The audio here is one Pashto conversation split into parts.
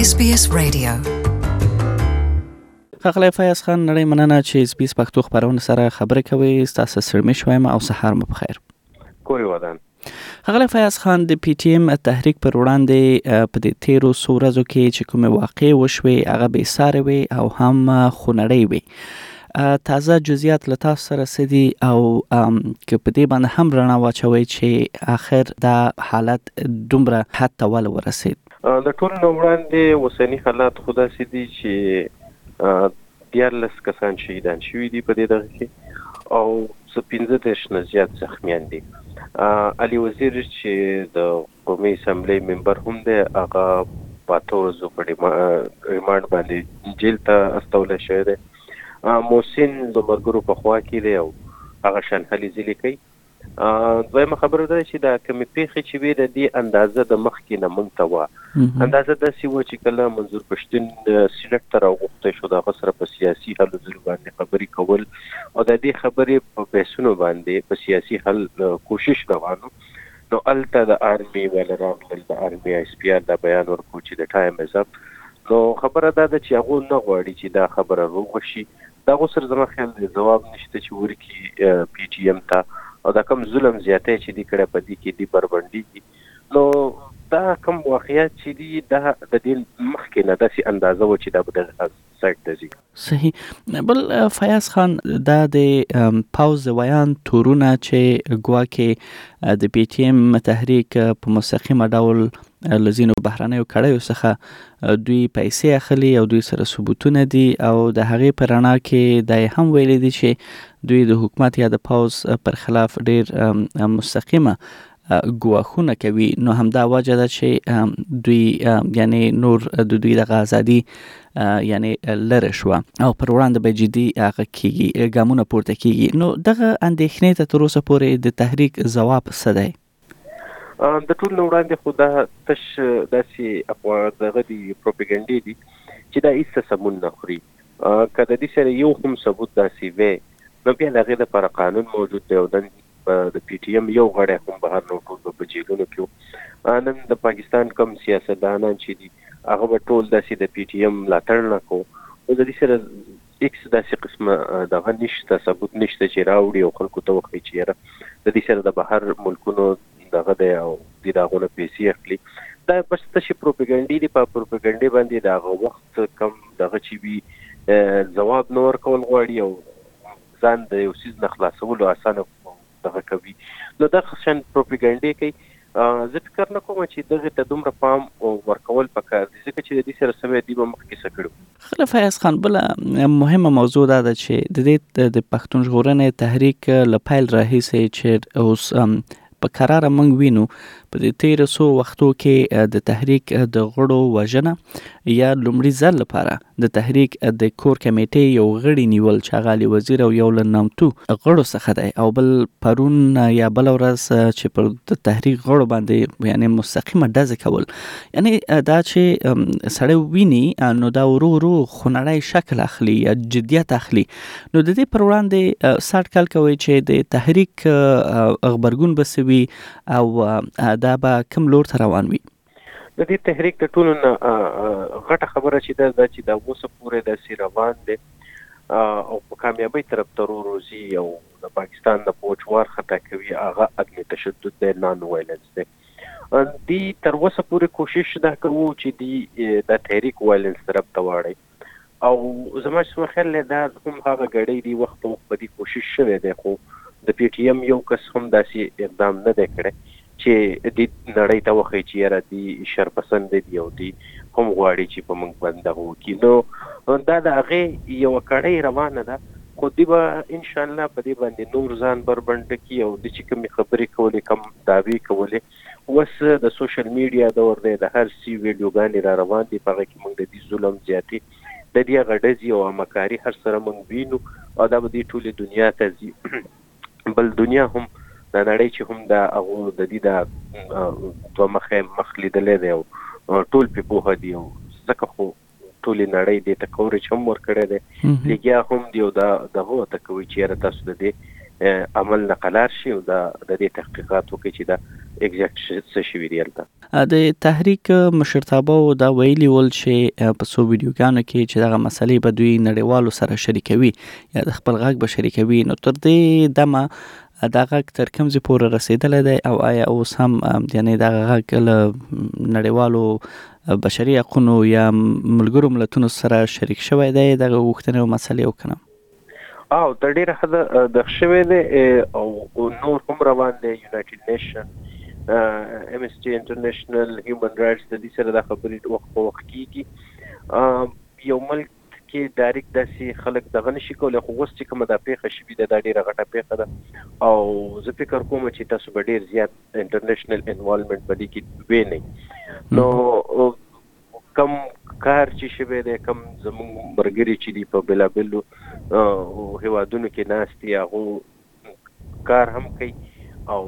SBS Radio خغلی فیاض خان نړۍ مننه چې اس بي اس پښتو خبرونه سره خبرې کوي تاسو سره مې شوایم او سهار مو بخیر کوري ودان هغه فیاض خان د پی ټی ایم تحریک پر وړاندې په دې تیرو څو ورځو کې چې کومه واقع وشوي هغه به ساروي او هم خونړی وي تازه جزیات له تاسو سره څه دي او که په دې باندې هم رڼا واچوئ چې اخر دا حالت دومره حد ته ولې ورسېد؟ له ټولو نه وړاندې اوسني حالات خو داسې دي چې دیارلس کسان شهیدان شوي دي په دې دغه کې او څه پنځه دېرش نه زیات زخمیان دي. علي وزیر چې د قومي اسمبلۍ ممبر هم دی، هغه په اته ورځو په ریمانډ باندې جېل ته استولی شوی دی. محسن د ملګرو په خوا کې دی او هغه شان هلې ځلې کوي. دویمه خبره دا ده چې دا کومې پېښې چې وې د دې اندازه د مخکې نه موږ ته وه. اندازه داسې وه چې کله منظور پشتین سینټ ته راوغوښتی شو، د هغه سره په سیاسي هلو ځلو باندې خبرې کول او د دې خبرې په بحثونو باندې په سیاسي حل کوشش روان و. نو هلته د ارمي واله راغلل د ارمي ايس پي ار دا بيان ورکو چي د ټايم از اپ نو خبره دا ده چي هغو نه غواړي چي دا خبره روغه شي د هغو سره زما خيال دی ځواب نشته چي ورکي پي ټي ايم ته او دا کوم ظلم زياتی چي دي کړی په دي کي دي بربنډيږي نو دا کوم واقعيات چي دي دا د دي مخکي نه داسي اندازه وه چي دا به دغه سایټ ته ځي صحیح بل فیاض خان دا د پاوز ویان تورونه چې ګواکې د پی ټی ایم تحریک په مستقیمه ډول لزینو بهرنیو کړیو څخه دوی پیسې اخلي او دوی سره ثبوتونه دي او د هغې په رڼا کې دا هم ویل دي چې دوی د حکومت یا د پاوز پر خلاف ډیر مستقیمه ګواښونه کوي نو همدا وجه ده چې دوی یعنی نور د دوی دغه ازادي یعنی لره شو او پر وړاندې به جدي هغه کیږي ګامونه پورته کیږي نو دغه اندېښنې ته تر اوسه پورې د تحریک ځواب څه دی د ټول نو وړاندې خو دا تش داسې افغان دغه دی پروپاګاندا دي چې دا هیڅ سمون نه خوري کله دې سره یو هم ثبوت داسې وي نو بیا دغه لپاره قانون موجود دی او نن به د پي ټي ایم یو غړی هم بهر نه و ټول به په جیلونو کې وو نن د پاکستان کوم سیاستدانان چې دي هغه به ټول داسې د پي ټي ایم ملاتړ نه کوو او د دې سره هیڅ داسې قسمه دغه نشته ثبوت نشته چې راوړي او خلکو ته وخی چې یاره د دې سره د بهر ملکونو دغه دی او د داغونه پیسې اخلي دا بس تشې پروپاګاندا دي په پروپاګاندا باندې دا غو وخت کم دغه چې وی ځواب نور کول غواړي او ځان د یو څیز نه خلاصولو اسانه دغه کوي نو دغه شان پروپاګاندا کوي زه فکر نه کوم چې دغه ته دومره پام ورکول پکار دي ځکه چې د دې سره سمې دی به مخ کې سکړو خله فیاض خان بل مهمه موضوع دا ده چې د دې د پښتون ژغورنې تحریک لپیل راهیسې چې اوس په کراره موږ وینو په دې تیر څو وختو کې د تحریک د غړو وژنه یا لومړي ځل لپاره د تحریک د کور کمیټې یو غړي نیول چې هغه علي وزیر او یو له نامتو غړو څخه دی او بل پرون یا بل ورځ چې پر د تحریک غړو باندې یعنی مستقیمه ډزې کول یعنی دا چې سړی ویني نو دا ورو ورو خنړی شکل اخلي یا جدیت اخلي نو د دې پر وړاندې څه اټکل کوئ چې د تحریک غبرګون به څه وي او دا به کوم لور ته روان وي؟ د دې تحریک د ټولو نه غټه خبره چې ده دا چې دا اوسه پورې داسې روان دی او په کامیابۍ طرف ته ورو ورو ځي او د پاکستان د پوچ وار خطا کوي هغه عدم تشدد دی نان وایلنس دی دی تر اوسه پورې کوشش دا کوو چې دی د تحریک وایلنس طرف ته واړوي او زما چې څومره خیال دی دا هم هغه ګړۍ دي وخت په وخت په دي کوشش شوی دی خو د پي ټي ایم یو کس هم داسي اقدام نه دی کړی چې دي نړۍ ته وښیي چې یاره دي شر پسند دي او دي هم غواړي چې په موږ باندې دغه وکړي نو دا د هغې یوه کړۍ روانه ده خو دي به ان شاء الله په دي باندې نور ځان بربنډ کړي او دي چې کومي خبري کولې کوم دعوې کولې اوس د سوشل میډیا دور دی د هر سی ویډیو ګانی را روان دی په هغه کی موږ د دی ظلم زیاتی د دی هغه ډزی او امکاری هر سره موږ وینو او دا به دی ټولی دنیا ته زی بل دنیا هم د نړی چی هم دا هغه د دی دا دوه مخه مخ لیدلی دی او ټول په پوه دی او ځکه خو ټولې نړۍ دې ته کورج هم ورکړی دی لګیا هم دی او دا دغه ته کوي چې یاره تاسو د دې عمل نه قلار شي او دا د دې تحقیقات وکړي چې دا ایگزیکټ څه شوي دي هلته د تحریک مشرتابه او دا ویلي ول چې په څو ویډیوګانو کې چې دغه مسلې به دوی نړیوالو سره شریکوي یا د خپل غږ به شریکوي نو تر دې دمه دا غږ تر کوم ځای پورې رسیدلی دی او آیا اوس هم یعنی دا غږ له نړیوالو بشري حقوقو یا ملګرو ملتونو سره شریک شوی دی د غوښتنې او مسلې او کنه او تر ډیره حد د شوی دی او نور هم روان دی یونایټډ نیشن امسټي انټرنیشنل هیومن رائټس د دې سره د خبرې وخت په وخت کیږي یو ملک وخت کې ډاریک داسې خلک دغه نشي کولی خو اوس چې کومه دا پیښه شوي ده دا ډیره غټه پیښه ده او زه فکر کوم چې تاسو به ډیر زیات انټرنیشنل انوالومنټ په دې کې وینئ نو کم کار چې شوی دی کم زموږ مرګري چې دی په بلابلو هیوادونو کې ناست دي هغه کار هم کوي او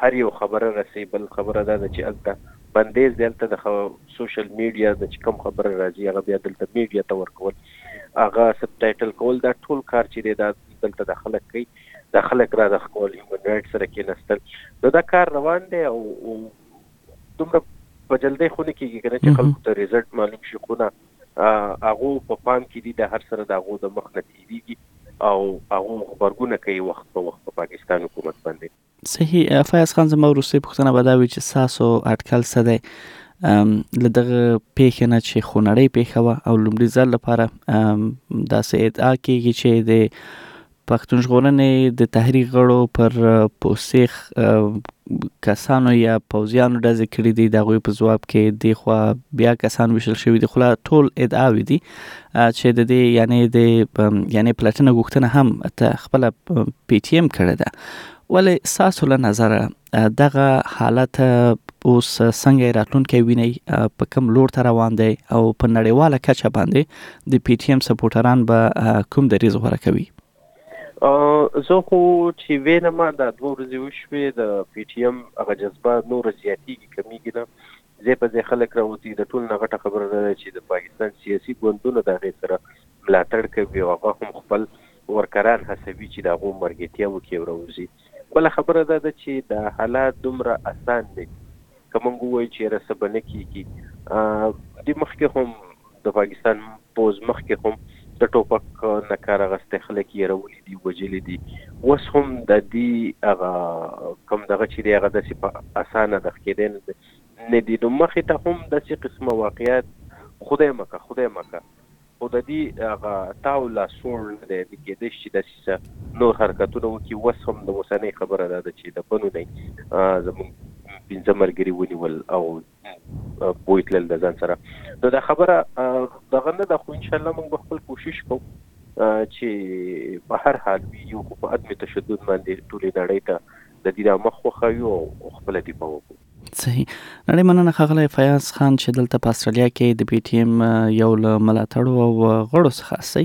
هر یو خبره رسوي بل خبره دا ده چې هلته بندیز دی هلته د سوشل میډیا نه چې کوم خبره راځي هغه بیا دلته میډیا ته ورکول هغه سب ټایټل کول دا ټول کار چې دی دا دلته د خلک کوي د خلک را د کول هیومن رائټ سره کېناستل نو دا کار روان دی او دومره په جلدی خو نه کیږي کنه چې خلکو ته ریزلټ معلوم شي خو نه هغو په پام کې دي، دا هر سره د هغو د مخ نه تېرېږي او هغو غبرګونه کوي وخت په وخت په پاکستان حکومت باندې. صحیح فیاض خان زما وروستۍ پوښتنه به دا وي چې ستاسو اټکل څه دی له دغه پیښې نه چې خونړۍ پیښه وه او لومړي ځل لپاره داسې ادعا کیږي چې د پښتون ژغورنې د تحریک غړو پر پوسیخ کسانو یا پوځیانو ډزې کړې دي د غوي په ځواب کې دی خو بیا کسان وشل شوی دی خو ټول ادعاوې دي چې د دې یعنی د یعنی پلاتنه غوښتنه هم ته خپل پی ټی ایم کړې ده ولې ساسو له نظر دغه حالت اوس څنګه راتلونکی ویني په کوم لور ته روان دی او په نړیواله کچه باندې د پی ټی ایم سپورټران به کوم دریز غوړه کوي زه خو چې وینم دا دوه ورځې وشوې د پی ټی ایم هغه جذبه نور زیاتیږي کمیږي نه ځای په ځای خلک راوتي، د ټولو نه غټه خبره دا ده چې د پاکستان سیاسي ګوندونه د هغې سره ملاتړ کوي او هغه هم خپل ورکران هڅوي چې د هغو مرګیتیا وکړي او راوځي. بله خبره دا ده چې دا حالات دومره اسان نه دي، که موږ ووایو چې یاره څه به نه کیږي، دې مخکې هم د پاکستان پوځ مخکې هم د ټوپک نه کار اغستی خلک یې یرولی دی وژلی دی وس هم ددی هغه کوم دغه چی دی هغه داسی په اسانه دخکیدی ندی نو مخی ته هم داسی قسمه واقعات خدای مکه خدای مکه خو ددی هغه تاو لا سوړ ندی دی کیدای شی چی داسی څه نور حرکتونه وکی وس هم د اوسنی خبره داده چی د بنو نه زمونږ پنځه ملګری ونیول او بوی تلل د ځان سره نو دا خبره دغه نه ده خو ان شاء الله موږ به خپل کوشش کوو چې په هر حال وي یو خو په عدم تشدد باندې ټولې نړۍ ته د دې دا مخ وښیو او خپله دفاع وکړو صحیح نړۍ مننه ښاغلی فیاض خان چې دلته په استرالیا کې د پی ټی ایم یو له ملاتړو او غړو څخه هستئ